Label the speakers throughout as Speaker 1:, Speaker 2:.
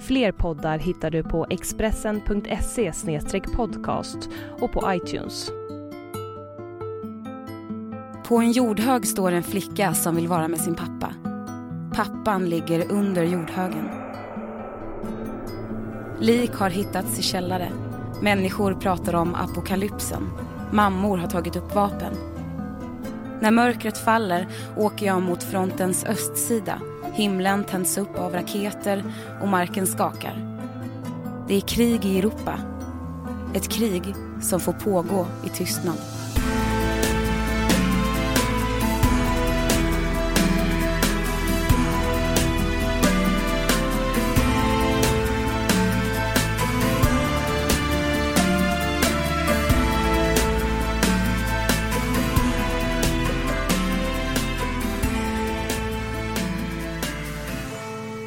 Speaker 1: Fler poddar hittar du på expressen.se podcast och på iTunes.
Speaker 2: På en jordhög står en flicka som vill vara med sin pappa. Pappan ligger under jordhögen. Lik har hittats i källare. Människor pratar om apokalypsen. Mammor har tagit upp vapen. När mörkret faller åker jag mot frontens östsida. Himlen tänds upp av raketer och marken skakar. Det är krig i Europa. Ett krig som får pågå i tystnad.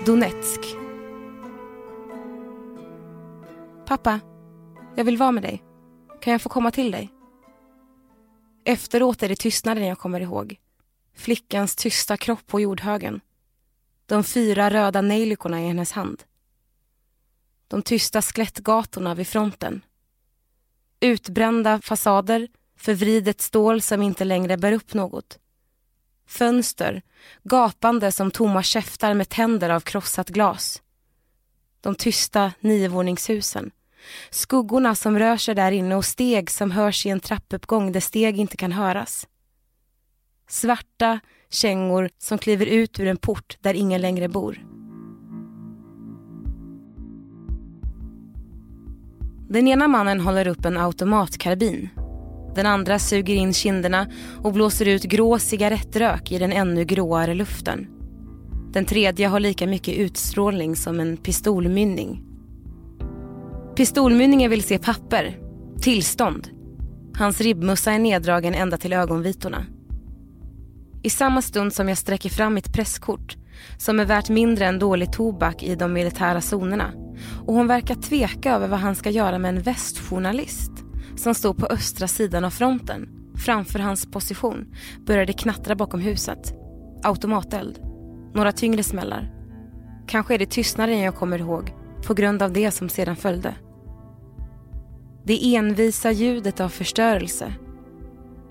Speaker 2: Donetsk. Pappa, jag vill vara med dig. Kan jag få komma till dig? Efteråt är det tystnaden jag kommer ihåg. Flickans tysta kropp på jordhögen. De fyra röda nejlikorna i hennes hand. De tysta skelettgatorna vid fronten. Utbrända fasader, förvridet stål som inte längre bär upp något. Fönster, gapande som tomma käftar med tänder av krossat glas. De tysta niovåningshusen. Skuggorna som rör sig där inne och steg som hörs i en trappuppgång där steg inte kan höras. Svarta kängor som kliver ut ur en port där ingen längre bor. Den ena mannen håller upp en automatkarbin den andra suger in kinderna och blåser ut grå cigarettrök i den ännu gråare luften. Den tredje har lika mycket utstrålning som en pistolmynning. Pistolmynningen vill se papper, tillstånd. Hans ribbmussa är neddragen ända till ögonvitorna. I samma stund som jag sträcker fram mitt presskort som är värt mindre än dålig tobak i de militära zonerna och hon verkar tveka över vad han ska göra med en västjournalist som stod på östra sidan av fronten framför hans position började knattra bakom huset. Automateld. Några tyngre smällar. Kanske är det tystnaden jag kommer ihåg på grund av det som sedan följde. Det envisa ljudet av förstörelse.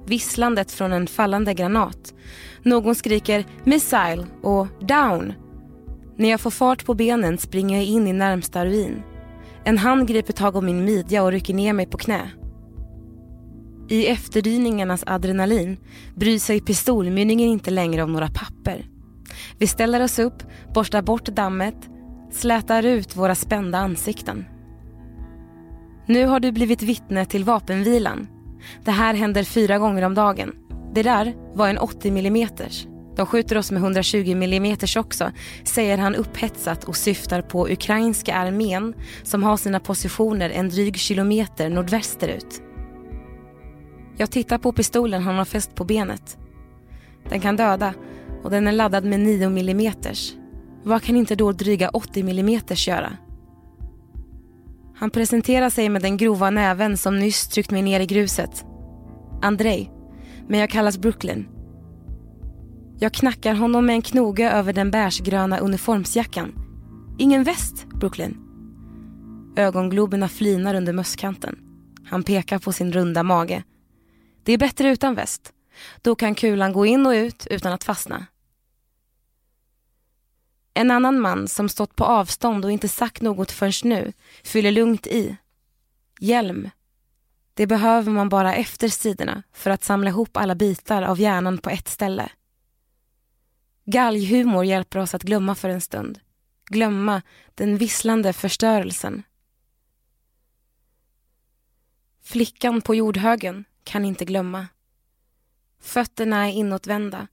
Speaker 2: Visslandet från en fallande granat. Någon skriker “missile” och “down”. När jag får fart på benen springer jag in i närmsta ruin. En hand griper tag om min midja och rycker ner mig på knä. I efterdyningarnas adrenalin bryr sig pistolmynningen inte längre om några papper. Vi ställer oss upp, borstar bort dammet, slätar ut våra spända ansikten. Nu har du blivit vittne till vapenvilan. Det här händer fyra gånger om dagen. Det där var en 80 mm. De skjuter oss med 120 mm också, säger han upphetsat och syftar på ukrainska armén som har sina positioner en dryg kilometer nordvästerut. Jag tittar på pistolen han har fäst på benet. Den kan döda och den är laddad med 9 mm. Vad kan inte då dryga 80 mm göra? Han presenterar sig med den grova näven som nyss tryckt mig ner i gruset. Andrei, men jag kallas Brooklyn. Jag knackar honom med en knoge över den bärsgröna uniformsjackan. Ingen väst, Brooklyn. Ögongloberna flinar under mösskanten. Han pekar på sin runda mage. Det är bättre utan väst. Då kan kulan gå in och ut utan att fastna. En annan man som stått på avstånd och inte sagt något förrän nu fyller lugnt i. Hjälm. Det behöver man bara efter sidorna för att samla ihop alla bitar av hjärnan på ett ställe. Galghumor hjälper oss att glömma för en stund. Glömma den visslande förstörelsen. Flickan på jordhögen kan inte glömma. Fötterna är inåtvända.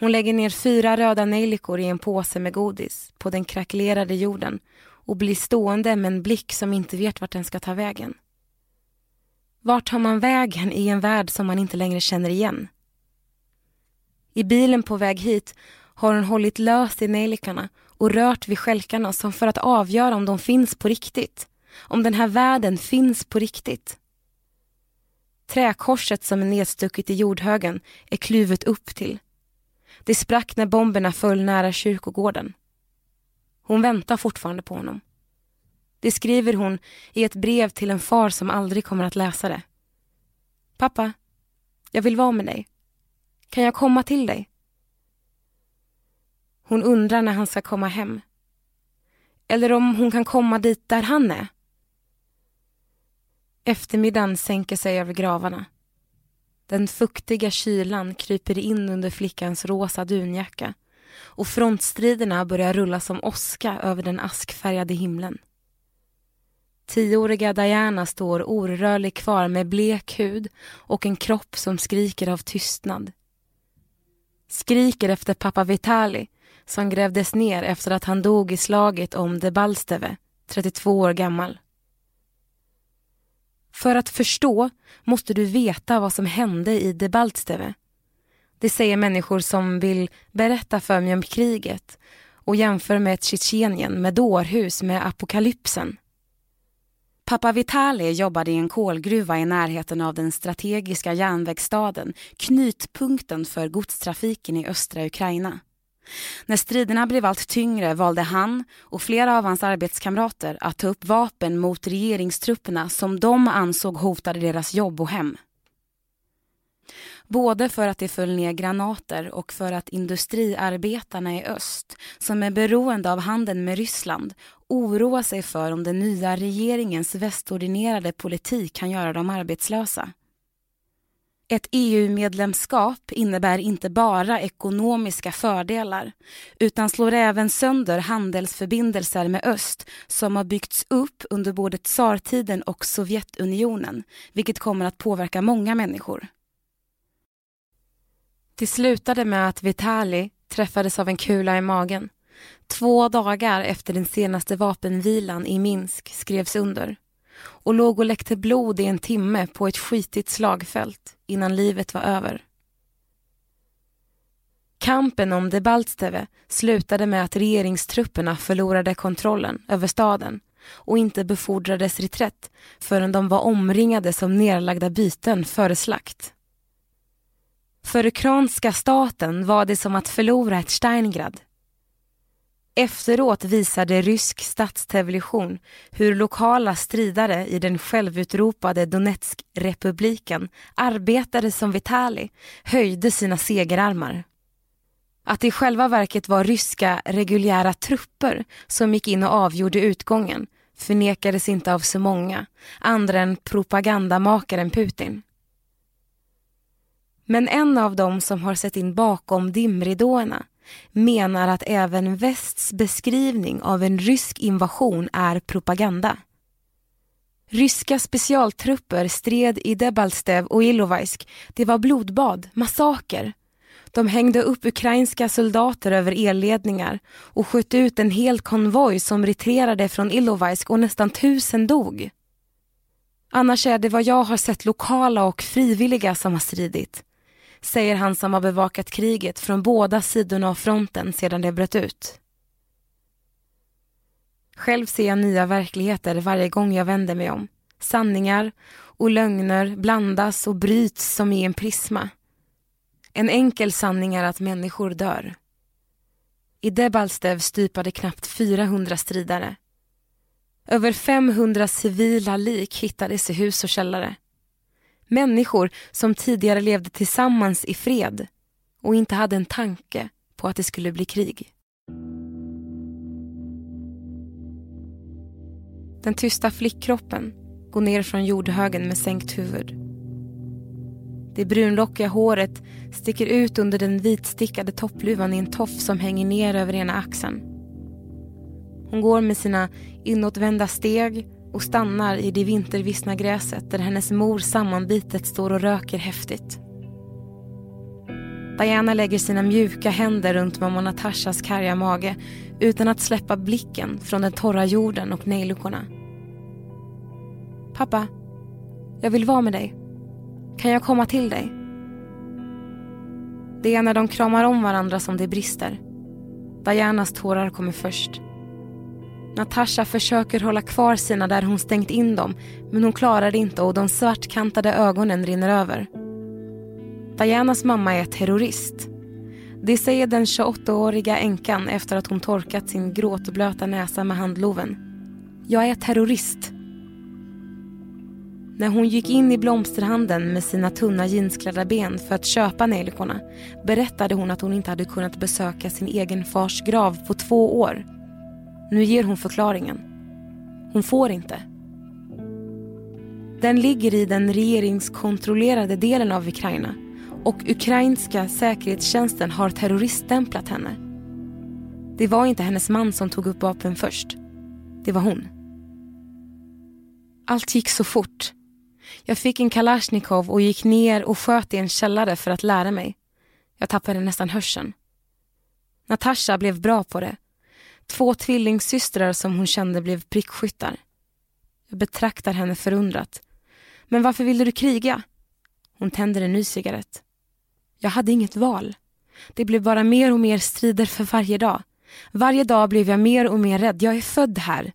Speaker 2: Hon lägger ner fyra röda nejlikor i en påse med godis på den krackelerade jorden och blir stående med en blick som inte vet vart den ska ta vägen. Vart tar man vägen i en värld som man inte längre känner igen? I bilen på väg hit har hon hållit löst i nejlikarna och rört vid skälkarna som för att avgöra om de finns på riktigt. Om den här världen finns på riktigt. Träkorset som är nedstucket i jordhögen är kluvet upp till. Det sprack när bomberna föll nära kyrkogården. Hon väntar fortfarande på honom. Det skriver hon i ett brev till en far som aldrig kommer att läsa det. Pappa, jag vill vara med dig. Kan jag komma till dig? Hon undrar när han ska komma hem. Eller om hon kan komma dit där han är. Eftermiddagen sänker sig över gravarna. Den fuktiga kylan kryper in under flickans rosa dunjacka och frontstriderna börjar rulla som åska över den askfärgade himlen. Tioåriga Diana står orörlig kvar med blek hud och en kropp som skriker av tystnad. Skriker efter pappa Vitali som grävdes ner efter att han dog i slaget om Debalsteve, 32 år gammal. För att förstå måste du veta vad som hände i Debaltsteve. Det säger människor som vill berätta för mig om kriget och jämför med ett Tjetjenien med dårhus med apokalypsen. Pappa Vitali jobbade i en kolgruva i närheten av den strategiska järnvägsstaden, knytpunkten för godstrafiken i östra Ukraina. När striderna blev allt tyngre valde han och flera av hans arbetskamrater att ta upp vapen mot regeringstrupperna som de ansåg hotade deras jobb och hem. Både för att det föll ner granater och för att industriarbetarna i öst, som är beroende av handeln med Ryssland, oroar sig för om den nya regeringens västordinerade politik kan göra dem arbetslösa. Ett EU-medlemskap innebär inte bara ekonomiska fördelar utan slår även sönder handelsförbindelser med öst som har byggts upp under både tsartiden och Sovjetunionen vilket kommer att påverka många människor. Det slutade med att Vitali träffades av en kula i magen. Två dagar efter den senaste vapenvilan i Minsk skrevs under och låg och läckte blod i en timme på ett skitigt slagfält innan livet var över. Kampen om Debaltsteve slutade med att regeringstrupperna förlorade kontrollen över staden och inte befordrades reträtt förrän de var omringade som nerlagda byten före slakt. För ukrainska staten var det som att förlora ett Steingrad. Efteråt visade rysk statstelevision hur lokala stridare i den självutropade Donetskrepubliken arbetade som Vitali höjde sina segerarmar. Att det i själva verket var ryska reguljära trupper som gick in och avgjorde utgången förnekades inte av så många, andra än propagandamakaren Putin. Men en av dem som har sett in bakom dimridåerna menar att även västs beskrivning av en rysk invasion är propaganda. Ryska specialtrupper stred i Debalstev och Ilovaisk. Det var blodbad, massaker. De hängde upp ukrainska soldater över elledningar och sköt ut en hel konvoj som retirerade från Ilovaisk och nästan tusen dog. Annars är det vad jag har sett lokala och frivilliga som har stridit säger han som har bevakat kriget från båda sidorna av fronten sedan det bröt ut. Själv ser jag nya verkligheter varje gång jag vänder mig om. Sanningar och lögner blandas och bryts som i en prisma. En enkel sanning är att människor dör. I Debalstev stupade knappt 400 stridare. Över 500 civila lik hittades i hus och källare. Människor som tidigare levde tillsammans i fred och inte hade en tanke på att det skulle bli krig. Den tysta flickkroppen går ner från jordhögen med sänkt huvud. Det brunlockiga håret sticker ut under den vitstickade toppluvan i en toff som hänger ner över ena axeln. Hon går med sina inåtvända steg och stannar i det vintervissna gräset där hennes mor sammanbitet står och röker häftigt. Diana lägger sina mjuka händer runt mamma Natashas karga mage utan att släppa blicken från den torra jorden och nejlikorna. Pappa, Jag vill vara med dig. Kan jag komma till dig? Det är när de kramar om varandra som det brister. Dianas tårar kommer först. Natasha försöker hålla kvar sina där hon stängt in dem men hon klarar det inte och de svartkantade ögonen rinner över. Dianas mamma är terrorist. Det säger den 28-åriga änkan efter att hon torkat sin gråtblöta näsa med handloven. Jag är terrorist. När hon gick in i blomsterhandeln med sina tunna jeansklädda ben för att köpa nejlikorna berättade hon att hon inte hade kunnat besöka sin egen fars grav på två år. Nu ger hon förklaringen. Hon får inte. Den ligger i den regeringskontrollerade delen av Ukraina och ukrainska säkerhetstjänsten har terroriststämplat henne. Det var inte hennes man som tog upp vapen först. Det var hon. Allt gick så fort. Jag fick en kalasjnikov och gick ner och sköt i en källare för att lära mig. Jag tappade nästan hörseln. Natasha blev bra på det. Två tvillingsystrar som hon kände blev prickskyttar. Jag betraktar henne förundrat. Men varför ville du kriga? Hon tänder en ny cigarett. Jag hade inget val. Det blev bara mer och mer strider för varje dag. Varje dag blev jag mer och mer rädd. Jag är född här.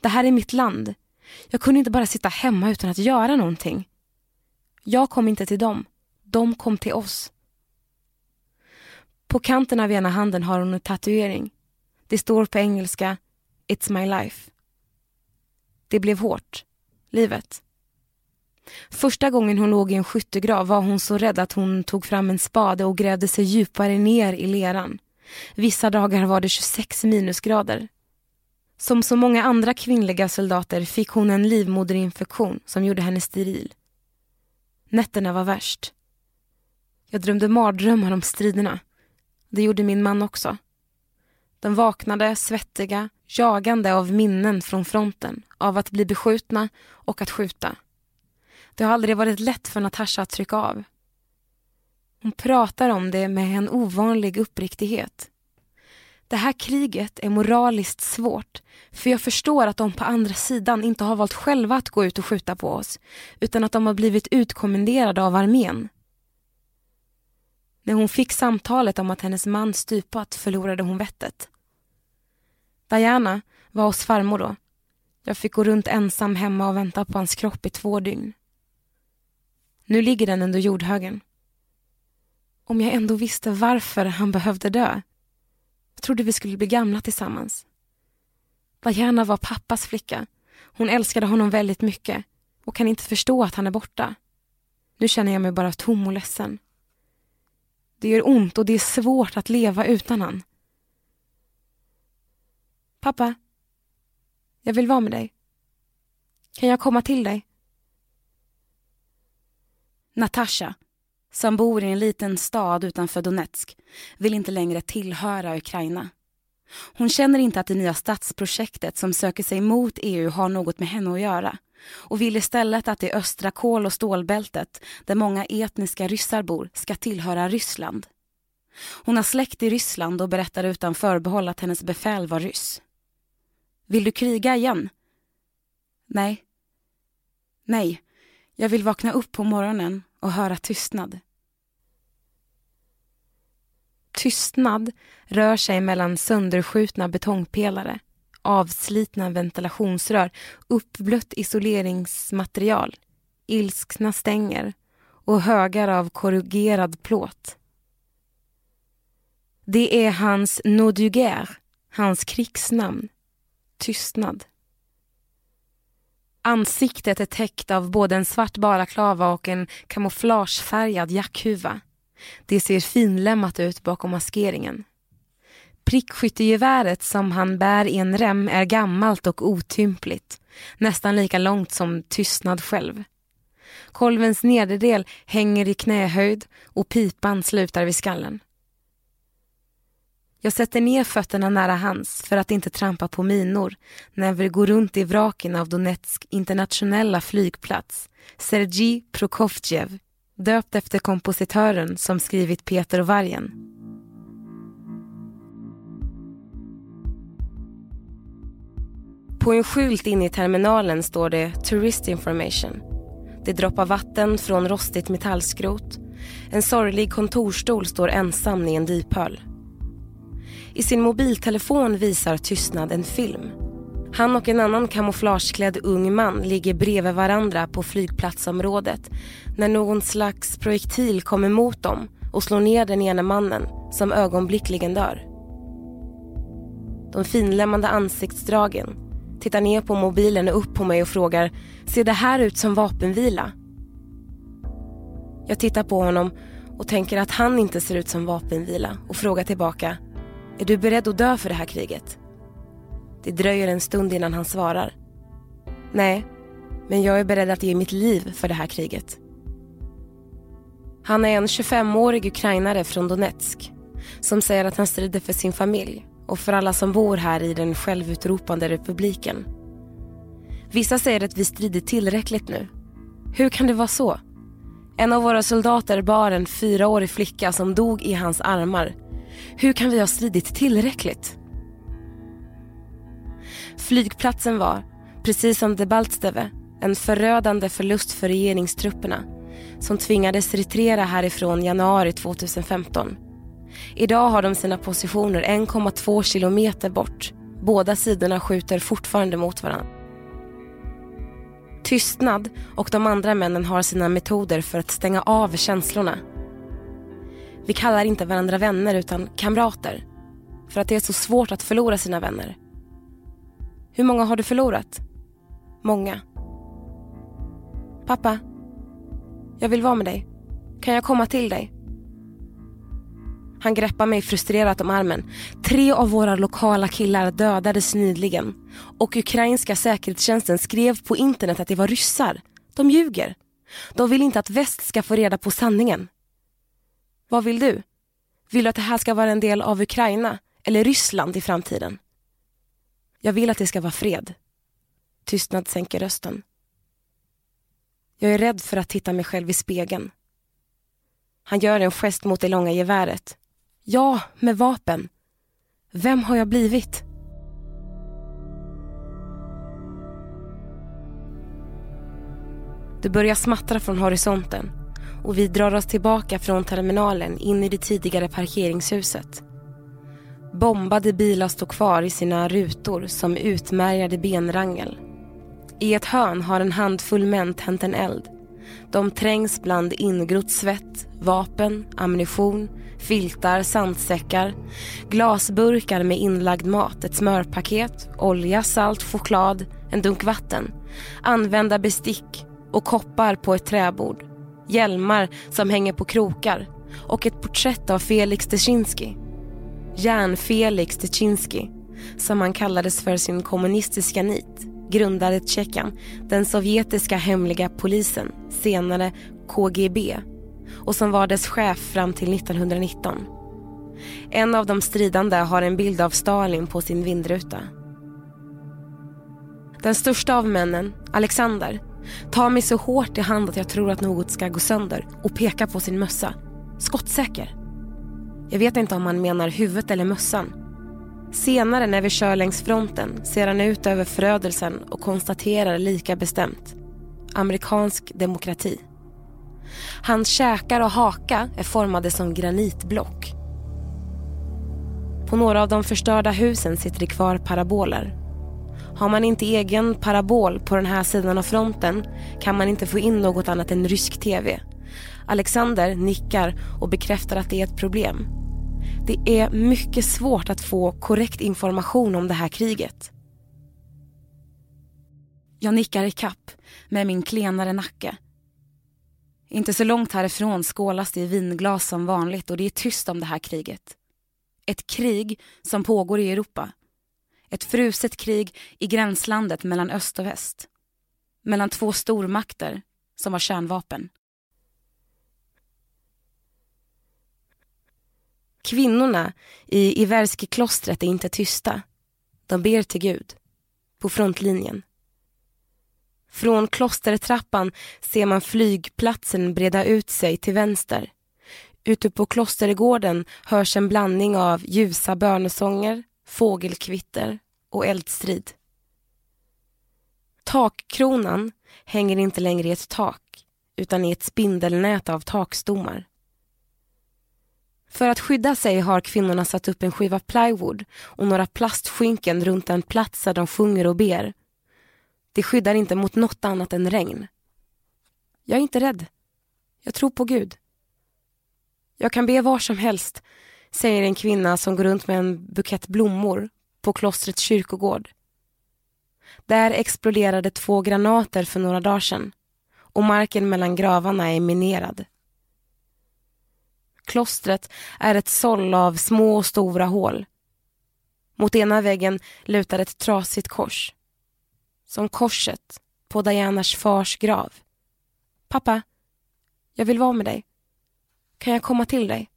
Speaker 2: Det här är mitt land. Jag kunde inte bara sitta hemma utan att göra någonting. Jag kom inte till dem. De kom till oss. På kanten av ena handen har hon en tatuering. Det står på engelska It's my life. Det blev hårt. Livet. Första gången hon låg i en skyttegrav var hon så rädd att hon tog fram en spade och grävde sig djupare ner i leran. Vissa dagar var det 26 minusgrader. Som så många andra kvinnliga soldater fick hon en livmoderinfektion som gjorde henne steril. Nätterna var värst. Jag drömde mardrömmar om striderna. Det gjorde min man också. De vaknade svettiga, jagande av minnen från fronten, av att bli beskjutna och att skjuta. Det har aldrig varit lätt för Natasha att trycka av. Hon pratar om det med en ovanlig uppriktighet. Det här kriget är moraliskt svårt för jag förstår att de på andra sidan inte har valt själva att gå ut och skjuta på oss utan att de har blivit utkommenderade av armén. När hon fick samtalet om att hennes man stupat förlorade hon vettet. Diana var hos farmor då. Jag fick gå runt ensam hemma och vänta på hans kropp i två dygn. Nu ligger den under jordhögen. Om jag ändå visste varför han behövde dö. Jag trodde vi skulle bli gamla tillsammans. Diana var pappas flicka. Hon älskade honom väldigt mycket och kan inte förstå att han är borta. Nu känner jag mig bara tom och ledsen. Det gör ont och det är svårt att leva utan han. Pappa, jag vill vara med dig. Kan jag komma till dig?
Speaker 3: Natasha, som bor i en liten stad utanför Donetsk, vill inte längre tillhöra Ukraina. Hon känner inte att det nya stadsprojektet som söker sig mot EU har något med henne att göra och vill istället att det östra kol och stålbältet, där många etniska ryssar bor, ska tillhöra Ryssland. Hon har släkt i Ryssland och berättar utan förbehåll att hennes befäl var ryss. Vill du kriga igen? Nej. Nej, jag vill vakna upp på morgonen och höra tystnad.
Speaker 2: Tystnad rör sig mellan sönderskjutna betongpelare, avslitna ventilationsrör, uppblött isoleringsmaterial, ilskna stänger och högar av korrugerad plåt. Det är hans Noduger, hans krigsnamn. Tystnad. Ansiktet är täckt av både en svart balaklava och en kamouflagefärgad jackhuva. Det ser finlämmat ut bakom maskeringen. Prickskyttegeväret som han bär i en rem är gammalt och otympligt. Nästan lika långt som tystnad själv. Kolvens nederdel hänger i knähöjd och pipan slutar vid skallen. Jag sätter ner fötterna nära hans för att inte trampa på minor när vi går runt i vraken av Donetsk internationella flygplats, Sergej Prokofjev, döpt efter kompositören som skrivit Peter och vargen. På en skylt inne i terminalen står det Tourist information. Det droppar vatten från rostigt metallskrot. En sorglig kontorstol står ensam i en diphöl. I sin mobiltelefon visar Tystnad en film. Han och en annan kamouflageklädd ung man ligger bredvid varandra på flygplatsområdet när någon slags projektil kommer mot dem och slår ner den ena mannen som ögonblickligen dör. De finlämmande ansiktsdragen tittar ner på mobilen och upp på mig och frågar Ser det här ut som vapenvila? Jag tittar på honom och tänker att han inte ser ut som vapenvila och frågar tillbaka är du beredd att dö för det här kriget? Det dröjer en stund innan han svarar. Nej, men jag är beredd att ge mitt liv för det här kriget. Han är en 25-årig ukrainare från Donetsk som säger att han strider för sin familj och för alla som bor här i den självutropande republiken. Vissa säger att vi strider tillräckligt nu. Hur kan det vara så? En av våra soldater bar en fyraårig flicka som dog i hans armar. Hur kan vi ha stridit tillräckligt? Flygplatsen var, precis som Debaltsteve, en förödande förlust för regeringstrupperna som tvingades retirera härifrån januari 2015. Idag har de sina positioner 1,2 kilometer bort. Båda sidorna skjuter fortfarande mot varandra. Tystnad och de andra männen har sina metoder för att stänga av känslorna. Vi kallar inte varandra vänner utan kamrater. För att det är så svårt att förlora sina vänner. Hur många har du förlorat? Många. Pappa, jag vill vara med dig. Kan jag komma till dig? Han greppar mig frustrerat om armen. Tre av våra lokala killar dödades nyligen. Och ukrainska säkerhetstjänsten skrev på internet att det var ryssar. De ljuger. De vill inte att väst ska få reda på sanningen. Vad vill du? Vill du att det här ska vara en del av Ukraina eller Ryssland i framtiden? Jag vill att det ska vara fred. Tystnad sänker rösten. Jag är rädd för att titta mig själv i spegeln. Han gör en gest mot det långa geväret. Ja, med vapen. Vem har jag blivit? Det börjar smattra från horisonten och vi drar oss tillbaka från terminalen in i det tidigare parkeringshuset. Bombade bilar står kvar i sina rutor som utmärgade benrangel. I ett hörn har en handfull män tänt en eld. De trängs bland ingrott svett, vapen, ammunition, filtar, sandsäckar, glasburkar med inlagd mat, ett smörpaket, olja, salt, choklad, en dunk vatten, använda bestick och koppar på ett träbord, hjälmar som hänger på krokar och ett porträtt av Felix Dzerzjinski. Järn-Felix Dzerzjinski, som han kallades för sin kommunistiska nit, grundade Tjeckien, den sovjetiska hemliga polisen, senare KGB och som var dess chef fram till 1919. En av de stridande har en bild av Stalin på sin vindruta. Den största av männen, Alexander, tar mig så hårt i hand att jag tror att något ska gå sönder och pekar på sin mössa. Skottsäker. Jag vet inte om han menar huvudet eller mössan. Senare när vi kör längs fronten ser han ut över förödelsen och konstaterar lika bestämt. Amerikansk demokrati. Hans käkar och haka är formade som granitblock. På några av de förstörda husen sitter det kvar paraboler. Har man inte egen parabol på den här sidan av fronten kan man inte få in något annat än rysk tv. Alexander nickar och bekräftar att det är ett problem. Det är mycket svårt att få korrekt information om det här kriget.
Speaker 3: Jag nickar i kapp med min klenare nacke inte så långt härifrån skålas det i vinglas som vanligt och det är tyst om det här kriget. Ett krig som pågår i Europa. Ett fruset krig i gränslandet mellan öst och väst. Mellan två stormakter som har kärnvapen.
Speaker 2: Kvinnorna i Iverski-klostret är inte tysta. De ber till Gud. På frontlinjen. Från klostertrappan ser man flygplatsen breda ut sig till vänster. Ute på klostergården hörs en blandning av ljusa bönesånger, fågelkvitter och eldstrid. Takkronan hänger inte längre i ett tak utan i ett spindelnät av takstommar. För att skydda sig har kvinnorna satt upp en skiva plywood och några plastskynken runt den plats där de sjunger och ber. Det skyddar inte mot något annat än regn. Jag är inte rädd. Jag tror på Gud. Jag kan be var som helst, säger en kvinna som går runt med en bukett blommor på klostrets kyrkogård. Där exploderade två granater för några dagar sedan och marken mellan gravarna är minerad. Klostret är ett såll av små och stora hål. Mot ena väggen lutar ett trasigt kors. Som korset på Dianas fars grav. Pappa, jag vill vara med dig. Kan jag komma till dig?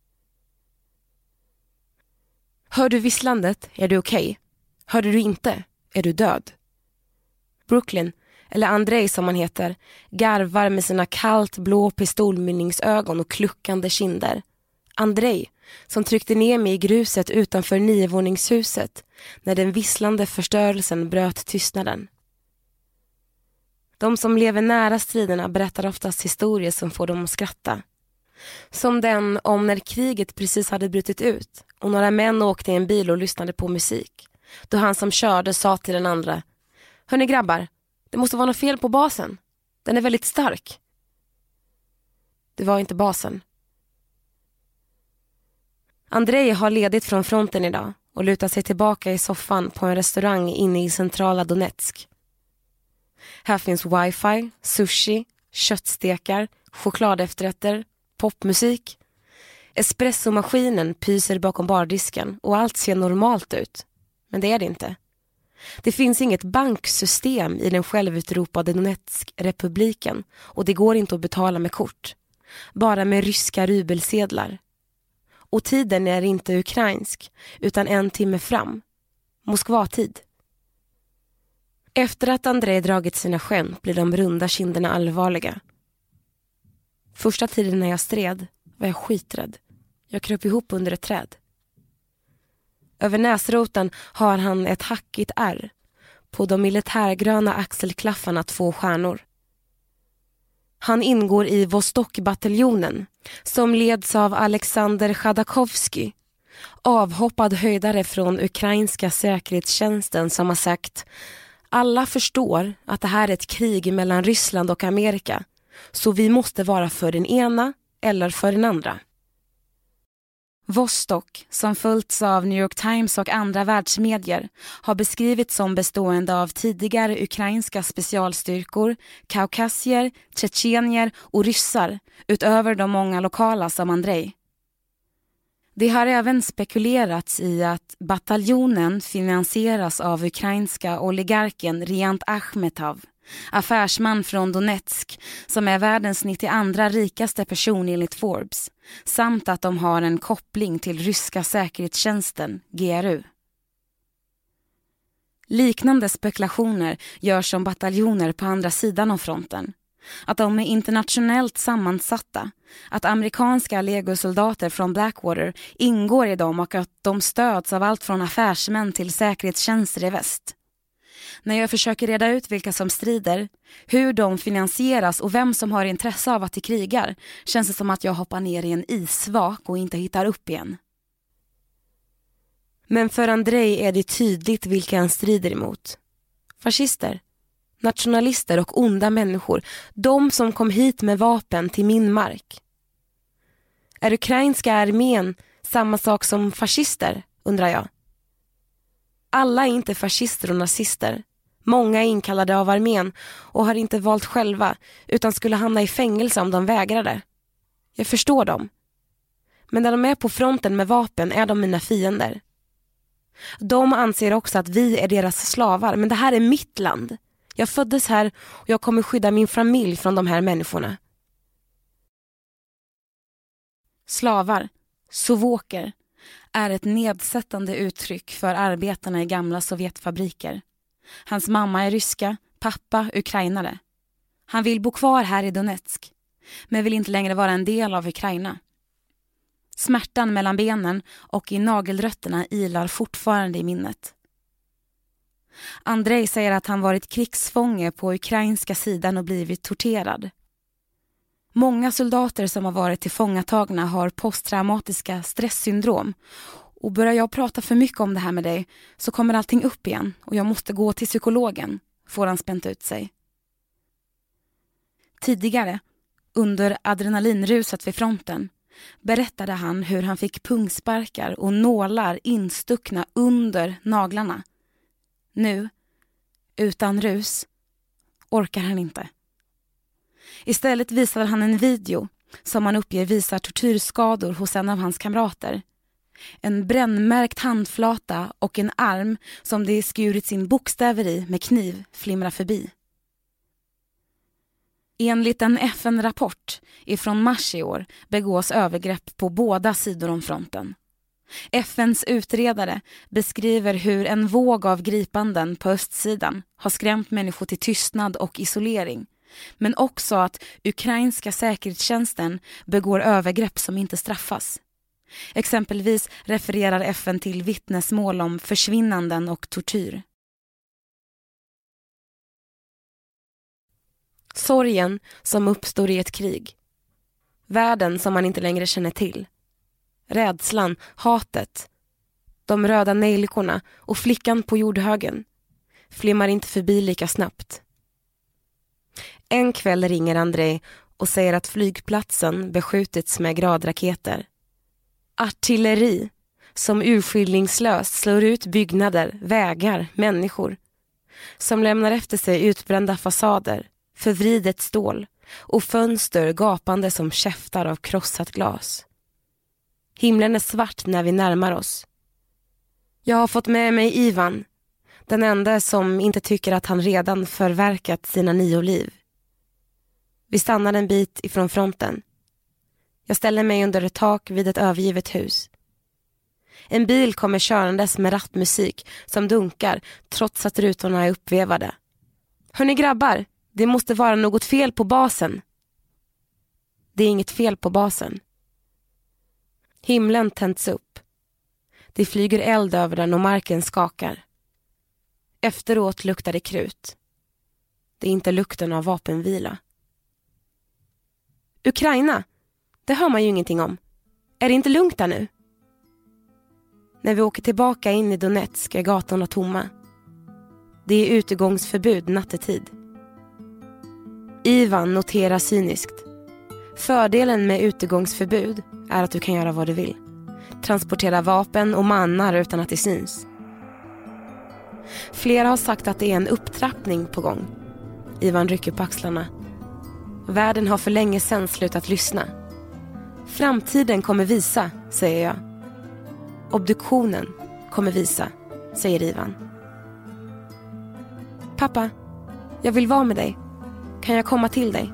Speaker 2: Hör du visslandet är du okej. Okay. Hör du inte är du död. Brooklyn, eller Andrei som han heter, garvar med sina kallt blå pistolmynningsögon och kluckande kinder. Andrei, som tryckte ner mig i gruset utanför niovåningshuset när den visslande förstörelsen bröt tystnaden. De som lever nära striderna berättar oftast historier som får dem att skratta. Som den om när kriget precis hade brutit ut och några män åkte i en bil och lyssnade på musik. Då han som körde sa till den andra Hörni grabbar, det måste vara något fel på basen. Den är väldigt stark. Det var inte basen. Andrei har ledigt från fronten idag och lutar sig tillbaka i soffan på en restaurang inne i centrala Donetsk. Här finns wifi, sushi, köttstekar, chokladefterrätter, popmusik. Espressomaskinen pyser bakom bardisken och allt ser normalt ut. Men det är det inte. Det finns inget banksystem i den självutropade Donetsk-republiken och det går inte att betala med kort. Bara med ryska rubelsedlar. Och tiden är inte ukrainsk, utan en timme fram. Moskvatid. Efter att Andrei dragit sina skämt blir de runda kinderna allvarliga. Första tiden när jag stred var jag skiträdd. Jag kröp ihop under ett träd. Över näsroten har han ett hackigt ärr. På de militärgröna axelklaffarna två stjärnor. Han ingår i Vostokbataljonen som leds av Alexander Chadakovsky avhoppad höjdare från ukrainska säkerhetstjänsten som har sagt alla förstår att det här är ett krig mellan Ryssland och Amerika så vi måste vara för den ena eller för den andra. Vostok, som följts av New York Times och andra världsmedier, har beskrivits som bestående av tidigare ukrainska specialstyrkor, kaukasier, tjetjenier och ryssar utöver de många lokala som Andrei. Det har även spekulerats i att bataljonen finansieras av ukrainska oligarken Riant Achmetov affärsman från Donetsk som är världens 92 rikaste person enligt Forbes samt att de har en koppling till ryska säkerhetstjänsten, GRU. Liknande spekulationer görs om bataljoner på andra sidan av fronten. Att de är internationellt sammansatta, att amerikanska legosoldater från Blackwater ingår i dem och att de stöds av allt från affärsmän till säkerhetstjänster i väst. När jag försöker reda ut vilka som strider, hur de finansieras och vem som har intresse av att de krigar känns det som att jag hoppar ner i en isvak och inte hittar upp igen. Men för Andrei är det tydligt vilka han strider emot. Fascister, nationalister och onda människor. De som kom hit med vapen till min mark. Är ukrainska armén samma sak som fascister, undrar jag. Alla är inte fascister och nazister. Många är inkallade av armén och har inte valt själva utan skulle hamna i fängelse om de vägrade. Jag förstår dem. Men när de är på fronten med vapen är de mina fiender. De anser också att vi är deras slavar, men det här är mitt land. Jag föddes här och jag kommer skydda min familj från de här människorna. Slavar, sovoker, är ett nedsättande uttryck för arbetarna i gamla Sovjetfabriker. Hans mamma är ryska, pappa ukrainare. Han vill bo kvar här i Donetsk, men vill inte längre vara en del av Ukraina. Smärtan mellan benen och i nagelrötterna ilar fortfarande i minnet. Andrei säger att han varit krigsfånge på ukrainska sidan och blivit torterad.
Speaker 3: Många soldater som har varit tillfångatagna har posttraumatiska stresssyndrom. Och börjar jag prata för mycket om det här med dig så kommer allting upp igen och jag måste gå till psykologen, får han spänt ut sig. Tidigare, under adrenalinruset vid fronten, berättade han hur han fick pungsparkar och nålar instuckna under naglarna. Nu, utan rus, orkar han inte. Istället visar han en video som han uppger visar tortyrskador hos en av hans kamrater. En brännmärkt handflata och en arm som det skurits in bokstäver i med kniv flimrar förbi. Enligt en FN-rapport ifrån mars i år begås övergrepp på båda sidor om fronten. FNs utredare beskriver hur en våg av gripanden på östsidan har skrämt människor till tystnad och isolering. Men också att ukrainska säkerhetstjänsten begår övergrepp som inte straffas. Exempelvis refererar FN till vittnesmål om försvinnanden och tortyr.
Speaker 2: Sorgen som uppstår i ett krig. Världen som man inte längre känner till. Rädslan, hatet. De röda nejlikorna och flickan på jordhögen flimmar inte förbi lika snabbt. En kväll ringer Andrei och säger att flygplatsen beskjutits med gradraketer. Artilleri som urskillningslöst slår ut byggnader, vägar, människor. Som lämnar efter sig utbrända fasader, förvridet stål och fönster gapande som käftar av krossat glas. Himlen är svart när vi närmar oss. Jag har fått med mig Ivan, den enda som inte tycker att han redan förverkat sina nio liv. Vi stannar en bit ifrån fronten. Jag ställer mig under ett tak vid ett övergivet hus. En bil kommer körandes med rattmusik som dunkar trots att rutorna är uppvevade. Hörni grabbar, det måste vara något fel på basen. Det är inget fel på basen. Himlen tänds upp. Det flyger eld över den och marken skakar. Efteråt luktar det krut. Det är inte lukten av vapenvila. Ukraina, det hör man ju ingenting om. Är det inte lugnt där nu? När vi åker tillbaka in i Donetsk är gatorna tomma. Det är utegångsförbud nattetid. Ivan noterar cyniskt. Fördelen med utegångsförbud är att du kan göra vad du vill. Transportera vapen och mannar utan att det syns. Flera har sagt att det är en upptrappning på gång. Ivan rycker på axlarna. Världen har för länge sedan slutat lyssna. Framtiden kommer visa, säger jag. Obduktionen kommer visa, säger Ivan. Pappa, jag vill vara med dig. Kan jag komma till dig?